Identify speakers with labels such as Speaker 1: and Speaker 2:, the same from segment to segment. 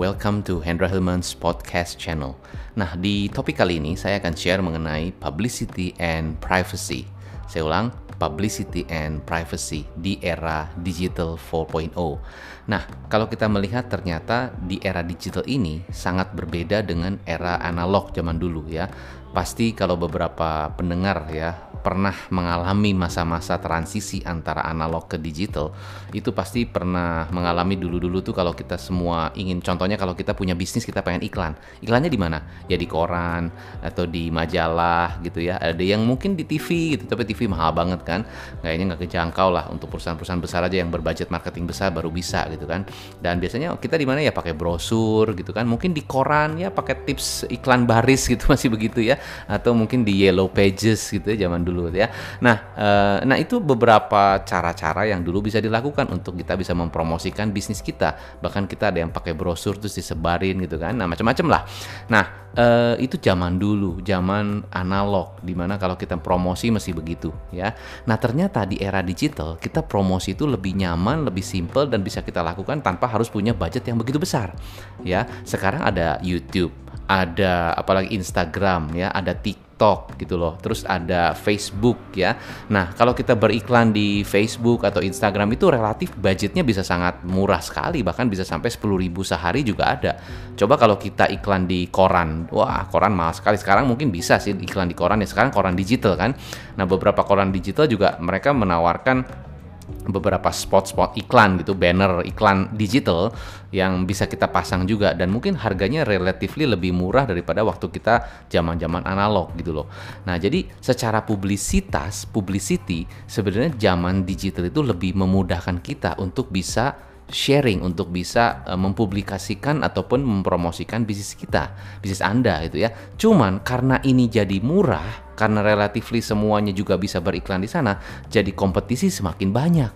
Speaker 1: welcome to Hendra Hillman's podcast channel. Nah, di topik kali ini saya akan share mengenai publicity and privacy. Saya ulang, publicity and privacy di era digital 4.0. Nah, kalau kita melihat ternyata di era digital ini sangat berbeda dengan era analog zaman dulu ya. Pasti kalau beberapa pendengar ya pernah mengalami masa-masa transisi antara analog ke digital itu pasti pernah mengalami dulu-dulu tuh kalau kita semua ingin contohnya kalau kita punya bisnis kita pengen iklan. Iklannya di mana? Ya di koran atau di majalah gitu ya. Ada yang mungkin di TV gitu tapi TV mahal banget kan. Kayaknya nggak kejangkau lah untuk perusahaan-perusahaan besar aja yang berbudget marketing besar baru bisa gitu kan. Dan biasanya kita di mana ya? Pakai brosur gitu kan. Mungkin di koran ya pakai tips iklan baris gitu masih begitu ya. Atau mungkin di yellow pages gitu ya zaman dulu ya. Nah, uh, nah itu beberapa cara-cara yang dulu bisa dilakukan untuk kita bisa mempromosikan bisnis kita. Bahkan kita ada yang pakai brosur terus disebarin gitu kan. Nah, macam-macam lah. Nah, uh, itu zaman dulu, zaman analog di mana kalau kita promosi masih begitu ya. Nah, ternyata di era digital kita promosi itu lebih nyaman, lebih simple dan bisa kita lakukan tanpa harus punya budget yang begitu besar. Ya, sekarang ada YouTube, ada apalagi Instagram ya, ada TikTok TikTok gitu loh. Terus ada Facebook ya. Nah, kalau kita beriklan di Facebook atau Instagram itu relatif budgetnya bisa sangat murah sekali, bahkan bisa sampai 10.000 sehari juga ada. Coba kalau kita iklan di koran. Wah, koran mahal sekali. Sekarang mungkin bisa sih iklan di koran ya. Sekarang koran digital kan. Nah, beberapa koran digital juga mereka menawarkan beberapa spot-spot iklan gitu, banner iklan digital yang bisa kita pasang juga dan mungkin harganya relatively lebih murah daripada waktu kita zaman-zaman analog gitu loh. Nah, jadi secara publisitas, publicity sebenarnya zaman digital itu lebih memudahkan kita untuk bisa sharing untuk bisa uh, mempublikasikan ataupun mempromosikan bisnis kita, bisnis Anda gitu ya. Cuman karena ini jadi murah, karena relatifly semuanya juga bisa beriklan di sana, jadi kompetisi semakin banyak.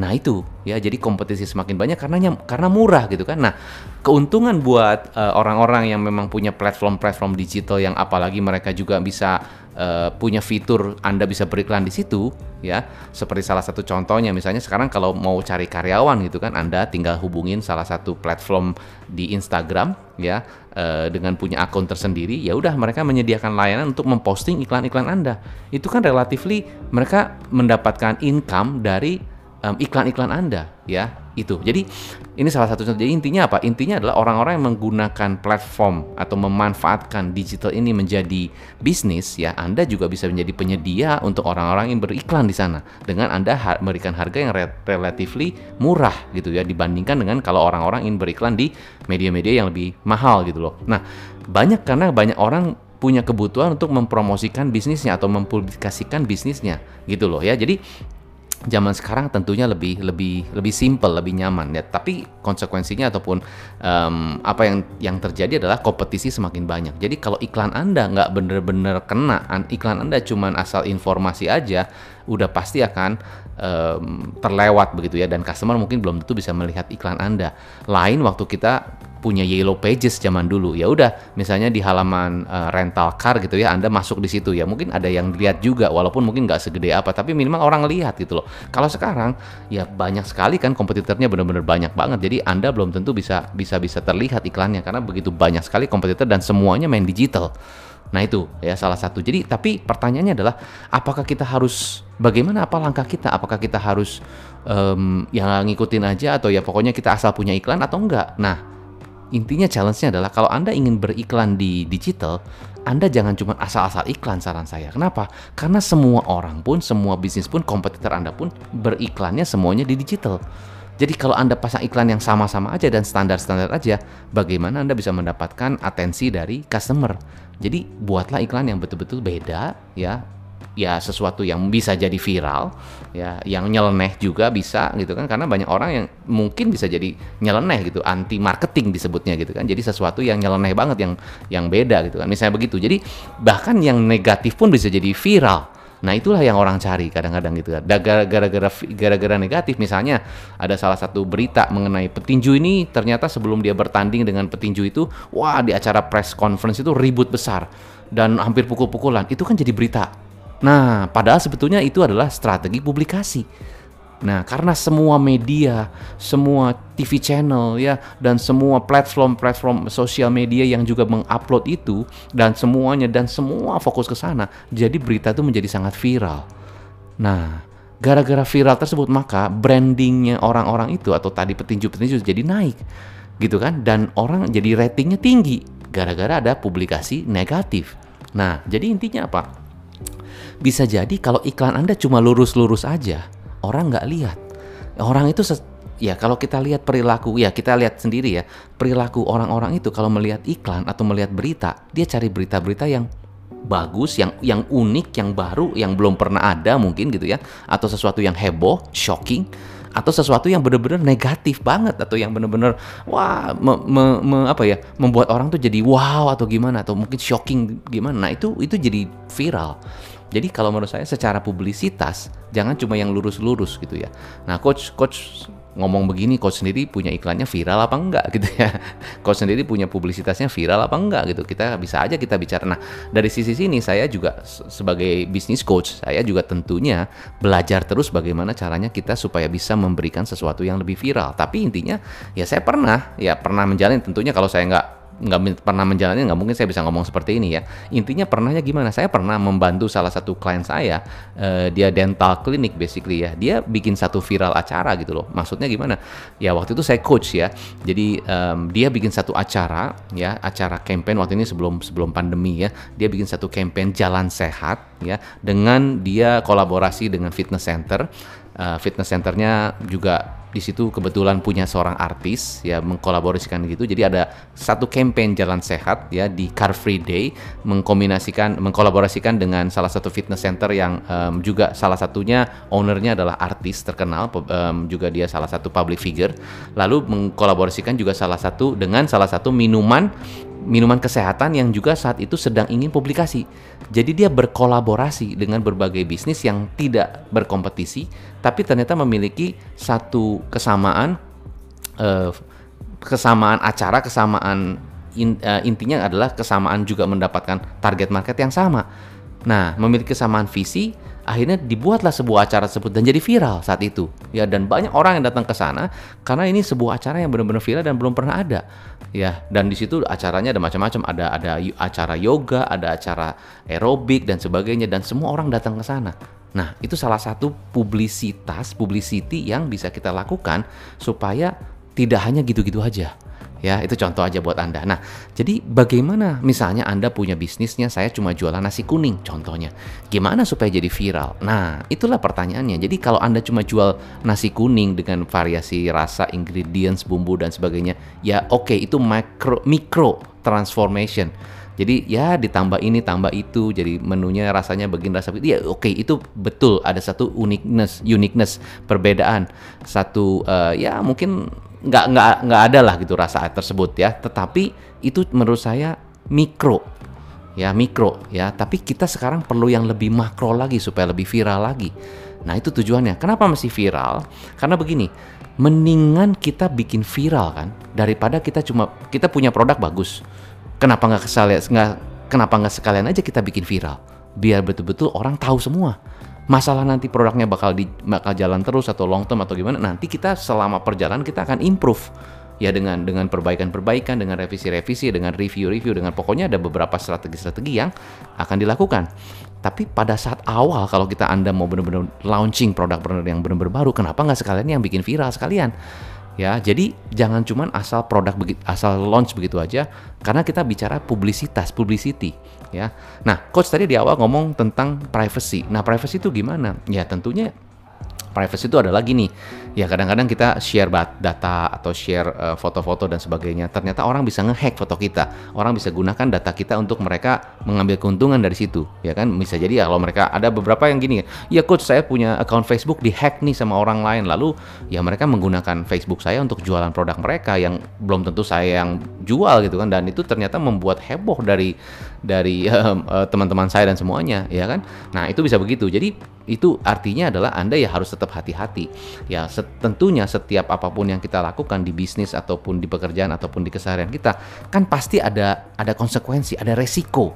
Speaker 1: Nah itu ya jadi kompetisi semakin banyak karena karena murah gitu kan. Nah keuntungan buat eh, orang-orang uh, yang memang punya platform-platform digital yang apalagi mereka juga bisa uh, punya fitur Anda bisa beriklan di situ ya. Seperti salah satu contohnya misalnya sekarang kalau mau cari karyawan gitu kan Anda tinggal hubungin salah satu platform di Instagram ya uh, dengan punya akun tersendiri ya udah mereka menyediakan layanan untuk memposting iklan-iklan Anda. Itu kan relatively mereka mendapatkan income dari um, iklan-iklan Anda ya itu. Jadi ini salah satu contoh. Jadi intinya apa? Intinya adalah orang-orang yang menggunakan platform atau memanfaatkan digital ini menjadi bisnis ya. Anda juga bisa menjadi penyedia untuk orang-orang yang beriklan di sana dengan Anda ha memberikan harga yang re relatively murah gitu ya dibandingkan dengan kalau orang-orang ingin beriklan di media-media yang lebih mahal gitu loh. Nah, banyak karena banyak orang punya kebutuhan untuk mempromosikan bisnisnya atau mempublikasikan bisnisnya gitu loh ya. Jadi zaman sekarang tentunya lebih lebih lebih simple, lebih nyaman ya. Tapi konsekuensinya ataupun um, apa yang yang terjadi adalah kompetisi semakin banyak. Jadi kalau iklan Anda nggak bener-bener kena, iklan Anda cuma asal informasi aja, udah pasti akan um, terlewat begitu ya. Dan customer mungkin belum tentu bisa melihat iklan Anda. Lain waktu kita punya yellow pages zaman dulu ya udah misalnya di halaman uh, rental car gitu ya anda masuk di situ ya mungkin ada yang lihat juga walaupun mungkin nggak segede apa tapi minimal orang lihat gitu loh kalau sekarang ya banyak sekali kan kompetitornya benar-benar banyak banget jadi anda belum tentu bisa bisa bisa terlihat iklannya karena begitu banyak sekali kompetitor dan semuanya main digital Nah itu ya salah satu. Jadi tapi pertanyaannya adalah apakah kita harus bagaimana apa langkah kita? Apakah kita harus um, ya ngikutin aja atau ya pokoknya kita asal punya iklan atau enggak? Nah intinya challenge-nya adalah kalau Anda ingin beriklan di digital, Anda jangan cuma asal-asal iklan saran saya. Kenapa? Karena semua orang pun, semua bisnis pun, kompetitor Anda pun beriklannya semuanya di digital. Jadi kalau Anda pasang iklan yang sama-sama aja dan standar-standar aja, bagaimana Anda bisa mendapatkan atensi dari customer? Jadi buatlah iklan yang betul-betul beda ya, ya sesuatu yang bisa jadi viral ya yang nyeleneh juga bisa gitu kan. Karena banyak orang yang mungkin bisa jadi nyeleneh gitu anti marketing disebutnya gitu kan. Jadi sesuatu yang nyeleneh banget yang yang beda gitu kan. Misalnya begitu. Jadi bahkan yang negatif pun bisa jadi viral. Nah itulah yang orang cari kadang-kadang gitu kan. Gara-gara gara-gara negatif. Misalnya ada salah satu berita mengenai petinju ini ternyata sebelum dia bertanding dengan petinju itu, wah di acara press conference itu ribut besar dan hampir pukul-pukulan. Itu kan jadi berita Nah, padahal sebetulnya itu adalah strategi publikasi. Nah, karena semua media, semua TV channel ya dan semua platform-platform sosial media yang juga mengupload itu dan semuanya dan semua fokus ke sana, jadi berita itu menjadi sangat viral. Nah, gara-gara viral tersebut maka brandingnya orang-orang itu atau tadi petinju-petinju jadi naik, gitu kan? Dan orang jadi ratingnya tinggi gara-gara ada publikasi negatif. Nah, jadi intinya apa? Bisa jadi kalau iklan Anda cuma lurus-lurus aja, orang nggak lihat. Orang itu ya kalau kita lihat perilaku ya kita lihat sendiri ya perilaku orang-orang itu kalau melihat iklan atau melihat berita dia cari berita-berita yang bagus yang yang unik yang baru yang belum pernah ada mungkin gitu ya atau sesuatu yang heboh shocking atau sesuatu yang benar-benar negatif banget atau yang benar-benar wah me, me, me, apa ya membuat orang tuh jadi wow atau gimana atau mungkin shocking gimana nah itu itu jadi viral jadi kalau menurut saya secara publisitas jangan cuma yang lurus-lurus gitu ya. Nah, coach coach ngomong begini coach sendiri punya iklannya viral apa enggak gitu ya. Coach sendiri punya publisitasnya viral apa enggak gitu. Kita bisa aja kita bicara. Nah dari sisi sini saya juga sebagai bisnis coach saya juga tentunya belajar terus bagaimana caranya kita supaya bisa memberikan sesuatu yang lebih viral. Tapi intinya ya saya pernah ya pernah menjalin. Tentunya kalau saya nggak nggak pernah menjalani nggak mungkin saya bisa ngomong seperti ini ya. Intinya pernahnya gimana? Saya pernah membantu salah satu klien saya uh, dia dental clinic basically ya. Dia bikin satu viral acara gitu loh. Maksudnya gimana? Ya waktu itu saya coach ya. Jadi um, dia bikin satu acara ya acara campaign waktu ini sebelum sebelum pandemi ya. Dia bikin satu campaign jalan sehat ya dengan dia kolaborasi dengan fitness center uh, fitness centernya juga di situ kebetulan punya seorang artis ya mengkolaborasikan gitu. Jadi ada satu campaign jalan sehat ya di Car Free Day mengkombinasikan mengkolaborasikan dengan salah satu fitness center yang um, juga salah satunya ownernya adalah artis terkenal um, juga dia salah satu public figure. Lalu mengkolaborasikan juga salah satu dengan salah satu minuman minuman kesehatan yang juga saat itu sedang ingin publikasi. Jadi dia berkolaborasi dengan berbagai bisnis yang tidak berkompetisi, tapi ternyata memiliki satu kesamaan, uh, kesamaan acara, kesamaan in, uh, intinya adalah kesamaan juga mendapatkan target market yang sama. Nah, memiliki kesamaan visi, akhirnya dibuatlah sebuah acara tersebut dan jadi viral saat itu. Ya dan banyak orang yang datang ke sana karena ini sebuah acara yang benar-benar viral dan belum pernah ada. Ya dan di situ acaranya ada macam-macam. Ada ada acara yoga ada acara aerobik dan sebagainya. Dan semua orang datang ke sana. Nah itu salah satu publisitas publicity yang bisa kita lakukan supaya tidak hanya gitu-gitu aja Ya, itu contoh aja buat Anda. Nah, jadi bagaimana misalnya Anda punya bisnisnya saya cuma jualan nasi kuning contohnya. Gimana supaya jadi viral? Nah, itulah pertanyaannya. Jadi kalau Anda cuma jual nasi kuning dengan variasi rasa, ingredients, bumbu dan sebagainya, ya oke okay, itu micro micro transformation. Jadi ya ditambah ini tambah itu jadi menunya rasanya begini rasa begitu. Ya oke okay, itu betul ada satu uniqueness uniqueness perbedaan satu uh, ya mungkin nggak nggak nggak ada lah gitu rasa tersebut ya. Tetapi itu menurut saya mikro ya mikro ya. Tapi kita sekarang perlu yang lebih makro lagi supaya lebih viral lagi. Nah itu tujuannya. Kenapa masih viral? Karena begini mendingan kita bikin viral kan daripada kita cuma kita punya produk bagus. Kenapa nggak sekalian nggak kenapa nggak sekalian aja kita bikin viral? Biar betul-betul orang tahu semua masalah nanti produknya bakal di bakal jalan terus atau long term atau gimana nanti kita selama perjalanan kita akan improve. Ya dengan dengan perbaikan-perbaikan dengan revisi-revisi dengan review-review dengan pokoknya ada beberapa strategi-strategi yang akan dilakukan. Tapi pada saat awal kalau kita anda mau benar-benar launching produk benar yang benar-benar baru kenapa nggak sekalian yang bikin viral sekalian ya jadi jangan cuman asal produk begitu asal launch begitu aja karena kita bicara publisitas publicity ya. Nah coach tadi di awal ngomong tentang privacy. Nah privacy itu gimana? Ya tentunya privacy itu adalah gini ya kadang-kadang kita share data atau share uh, foto-foto dan sebagainya ternyata orang bisa ngehack foto kita. Orang bisa gunakan data kita untuk mereka mengambil keuntungan dari situ ya kan? Bisa jadi ya kalau mereka ada beberapa yang gini ya coach saya punya account Facebook dihack nih sama orang lain. Lalu ya mereka menggunakan Facebook saya untuk jualan produk mereka yang belum tentu saya yang jual gitu kan. Dan itu ternyata membuat heboh dari dari teman-teman uh, saya dan semuanya ya kan. Nah itu bisa begitu. Jadi itu artinya adalah anda ya harus tetap hati-hati. Ya tentunya setiap apa pun yang kita lakukan di bisnis ataupun di pekerjaan ataupun di keseharian kita kan pasti ada ada konsekuensi ada resiko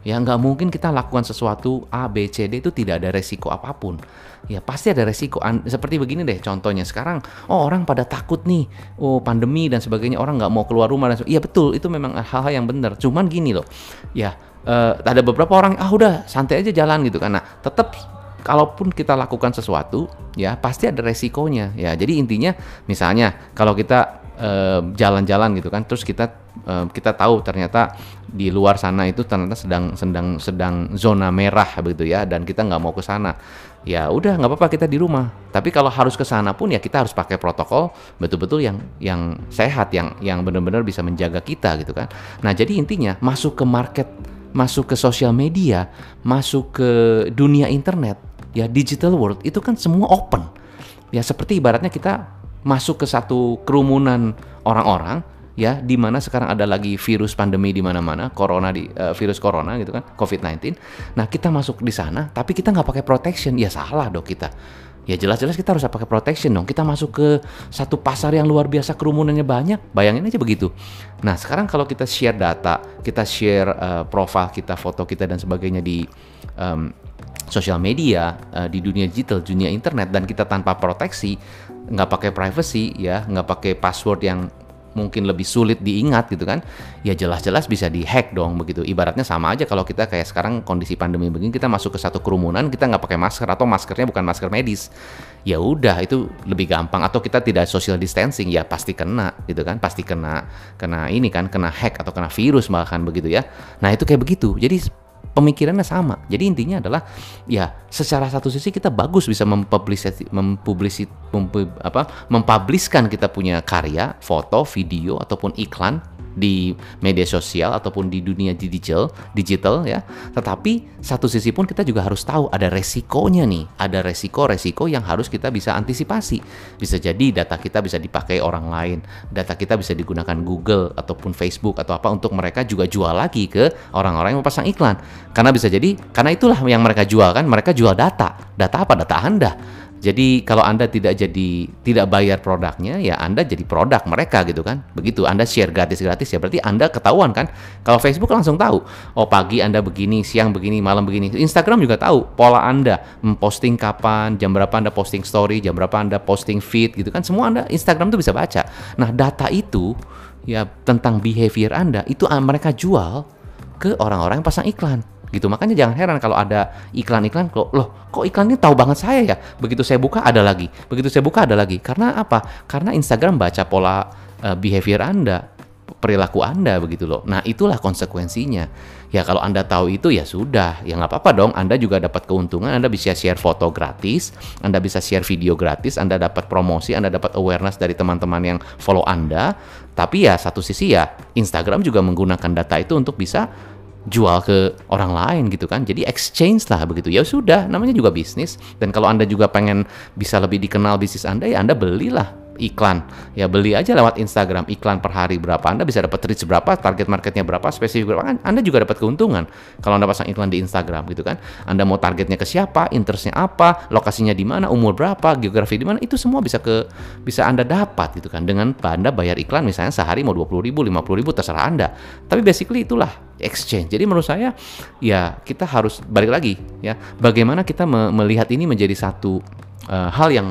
Speaker 1: Ya nggak mungkin kita lakukan sesuatu A, B, C, D itu tidak ada resiko apa pun. Ya pasti ada resiko. Seperti begini deh contohnya. Sekarang, oh orang pada takut nih, oh pandemi dan sebagainya. Orang nggak mau keluar rumah dan Iya betul. Itu memang hal-hal yang benar. Cuman gini loh, ya uh, ada beberapa orang ah udah santai aja jalan gitu karena tetap kalaupun kita lakukan sesuatu ya pasti ada resikonya. Ya jadi intinya misalnya kalau kita jalan-jalan uh, gitu kan. Terus kita uh, kita tahu ternyata di luar sana itu ternyata sedang sedang sedang zona merah begitu ya dan kita nggak mau ke sana. Ya udah nggak apa-apa kita di rumah. Tapi kalau harus ke sana pun ya kita harus pakai protokol betul-betul yang yang sehat yang yang benar-benar bisa menjaga kita gitu kan. Nah jadi intinya masuk ke market masuk ke sosial media masuk ke dunia internet ya digital world itu kan semua open. Ya seperti ibaratnya kita masuk ke satu kerumunan orang-orang ya di mana sekarang ada lagi virus pandemi di mana-mana, corona di uh, virus corona gitu kan, COVID-19. Nah, kita masuk di sana tapi kita nggak pakai protection, ya salah dong kita. Ya jelas-jelas kita harus pakai protection dong. Kita masuk ke satu pasar yang luar biasa kerumunannya banyak. Bayangin aja begitu. Nah, sekarang kalau kita share data, kita share uh, profil kita, foto kita dan sebagainya di um, sosial media uh, di dunia digital, dunia internet dan kita tanpa proteksi, nggak pakai privacy ya, nggak pakai password yang mungkin lebih sulit diingat gitu kan ya jelas-jelas bisa dihack dong begitu. Ibaratnya sama aja kalau kita kayak sekarang kondisi pandemi begini kita masuk ke satu kerumunan kita nggak pakai masker atau maskernya bukan masker medis. Ya udah itu lebih gampang. Atau kita tidak social distancing ya pasti kena gitu kan pasti kena kena ini kan kena hack atau kena virus bahkan begitu ya. Nah itu kayak begitu. Jadi pemikirannya sama. Jadi intinya adalah ya secara satu sisi kita bagus bisa mempublisit mempublisit mempub, apa mempubliskan kita punya karya, foto, video ataupun iklan di media sosial ataupun di dunia digital, digital ya. Tetapi satu sisi pun kita juga harus tahu ada resikonya nih, ada resiko-resiko yang harus kita bisa antisipasi. Bisa jadi data kita bisa dipakai orang lain, data kita bisa digunakan Google ataupun Facebook atau apa untuk mereka juga jual lagi ke orang-orang yang pasang iklan. Karena bisa jadi karena itulah yang mereka jual kan, mereka jual data. Data apa? Data Anda. Jadi kalau Anda tidak jadi tidak bayar produknya, ya Anda jadi produk mereka gitu kan. Begitu Anda share gratis-gratis ya berarti Anda ketahuan kan. Kalau Facebook langsung tahu, oh pagi Anda begini, siang begini, malam begini. Instagram juga tahu pola Anda memposting kapan, jam berapa Anda posting story, jam berapa Anda posting feed gitu kan. Semua Anda Instagram tuh bisa baca. Nah, data itu ya tentang behavior Anda itu mereka jual ke orang-orang yang pasang iklan gitu. Makanya jangan heran kalau ada iklan-iklan kok loh kok iklan ini tahu banget saya ya? Begitu saya buka ada lagi. Begitu saya buka ada lagi. Karena apa? Karena Instagram baca pola uh, behavior anda perilaku anda begitu loh. Nah itulah konsekuensinya. Ya kalau anda tahu itu ya sudah. Ya nggak apa-apa dong. Anda juga dapat keuntungan. Anda bisa share foto gratis. Anda bisa share video gratis. Anda dapat promosi. Anda dapat awareness dari teman-teman yang follow anda. Tapi ya satu sisi ya Instagram juga menggunakan data itu untuk bisa jual ke orang lain gitu kan. Jadi exchange lah begitu. Ya sudah, namanya juga bisnis. Dan kalau Anda juga pengen bisa lebih dikenal bisnis Anda ya Anda belilah iklan. Ya beli aja lewat Instagram iklan per hari berapa. Anda bisa dapat reach berapa, target marketnya berapa, spesifik berapa. Kan Anda juga dapat keuntungan kalau Anda pasang iklan di Instagram gitu kan. Anda mau targetnya ke siapa, interestnya apa, lokasinya di mana, umur berapa, geografi di mana, itu semua bisa ke bisa Anda dapat gitu kan dengan Anda bayar iklan misalnya sehari mau 20 ribu, 50 ribu terserah Anda. Tapi basically itulah exchange. Jadi menurut saya ya kita harus balik lagi ya bagaimana kita melihat ini menjadi satu uh, hal yang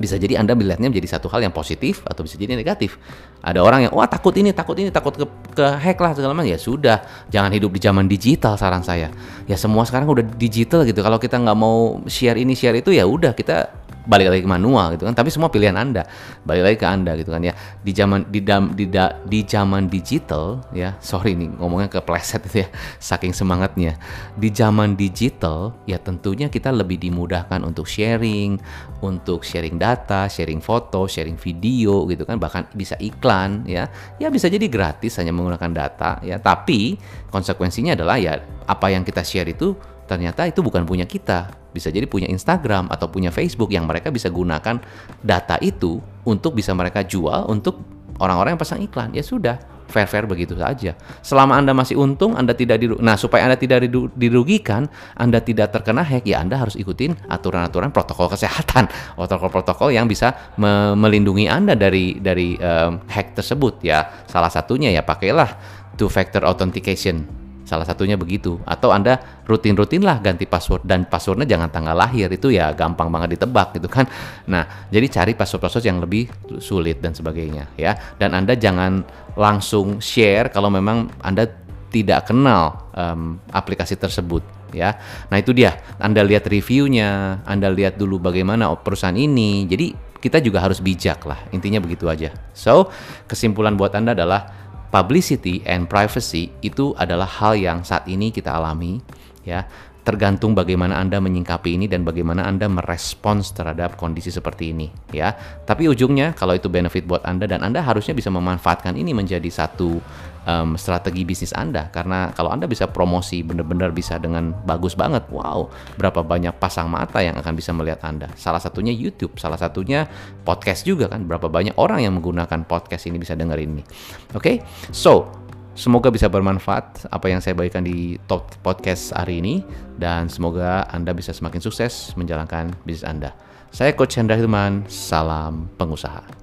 Speaker 1: bisa jadi Anda melihatnya menjadi satu hal yang positif atau bisa jadi negatif. Ada orang yang wah takut ini, takut ini, takut ke, ke hack lah segala macam. Ya sudah, jangan hidup di zaman digital saran saya. Ya semua sekarang udah digital gitu. Kalau kita nggak mau share ini share itu ya udah kita balik lagi ke manual gitu kan. Tapi semua pilihan anda balik lagi ke anda gitu kan ya. Di zaman di dam, di, da, di zaman digital ya sorry nih ngomongnya ke pleset itu ya saking semangatnya. Di zaman digital ya tentunya kita lebih dimudahkan untuk sharing untuk sharing data sharing foto sharing video gitu kan. Bahkan bisa iklan ya. Ya bisa jadi gratis hanya menggunakan data ya. Tapi konsekuensinya adalah ya apa yang kita share itu ternyata itu bukan punya kita. Bisa jadi punya Instagram atau punya Facebook yang mereka bisa gunakan data itu untuk bisa mereka jual untuk orang-orang yang pasang iklan. Ya sudah, fair-fair begitu saja. Selama Anda masih untung, Anda tidak diru Nah, supaya Anda tidak dirugikan, Anda tidak terkena hack, ya Anda harus ikutin aturan-aturan protokol kesehatan, protokol-protokol yang bisa me melindungi Anda dari dari um, hack tersebut ya. Salah satunya ya pakailah two factor authentication Salah satunya begitu. Atau Anda rutin-rutin lah ganti password dan passwordnya jangan tanggal lahir itu ya gampang banget ditebak gitu kan. Nah, jadi cari password-password yang lebih sulit dan sebagainya ya. Dan Anda jangan langsung share kalau memang Anda tidak kenal um, aplikasi tersebut ya. Nah, itu dia. Anda lihat reviewnya, Anda lihat dulu bagaimana perusahaan ini. Jadi kita juga harus bijak lah. Intinya begitu aja. So, kesimpulan buat Anda adalah publicity and privacy itu adalah hal yang saat ini kita alami ya tergantung bagaimana Anda menyingkapi ini dan bagaimana Anda merespons terhadap kondisi seperti ini ya. Tapi ujungnya kalau itu benefit buat Anda dan Anda harusnya bisa memanfaatkan ini menjadi satu um, strategi bisnis Anda karena kalau Anda bisa promosi benar-benar bisa dengan bagus banget. Wow, berapa banyak pasang mata yang akan bisa melihat Anda. Salah satunya YouTube, salah satunya podcast juga kan. Berapa banyak orang yang menggunakan podcast ini bisa dengerin ini. Oke. Okay? So, Semoga bisa bermanfaat apa yang saya bagikan di top podcast hari ini dan semoga Anda bisa semakin sukses menjalankan bisnis Anda. Saya Coach Hendra Hilman, salam pengusaha.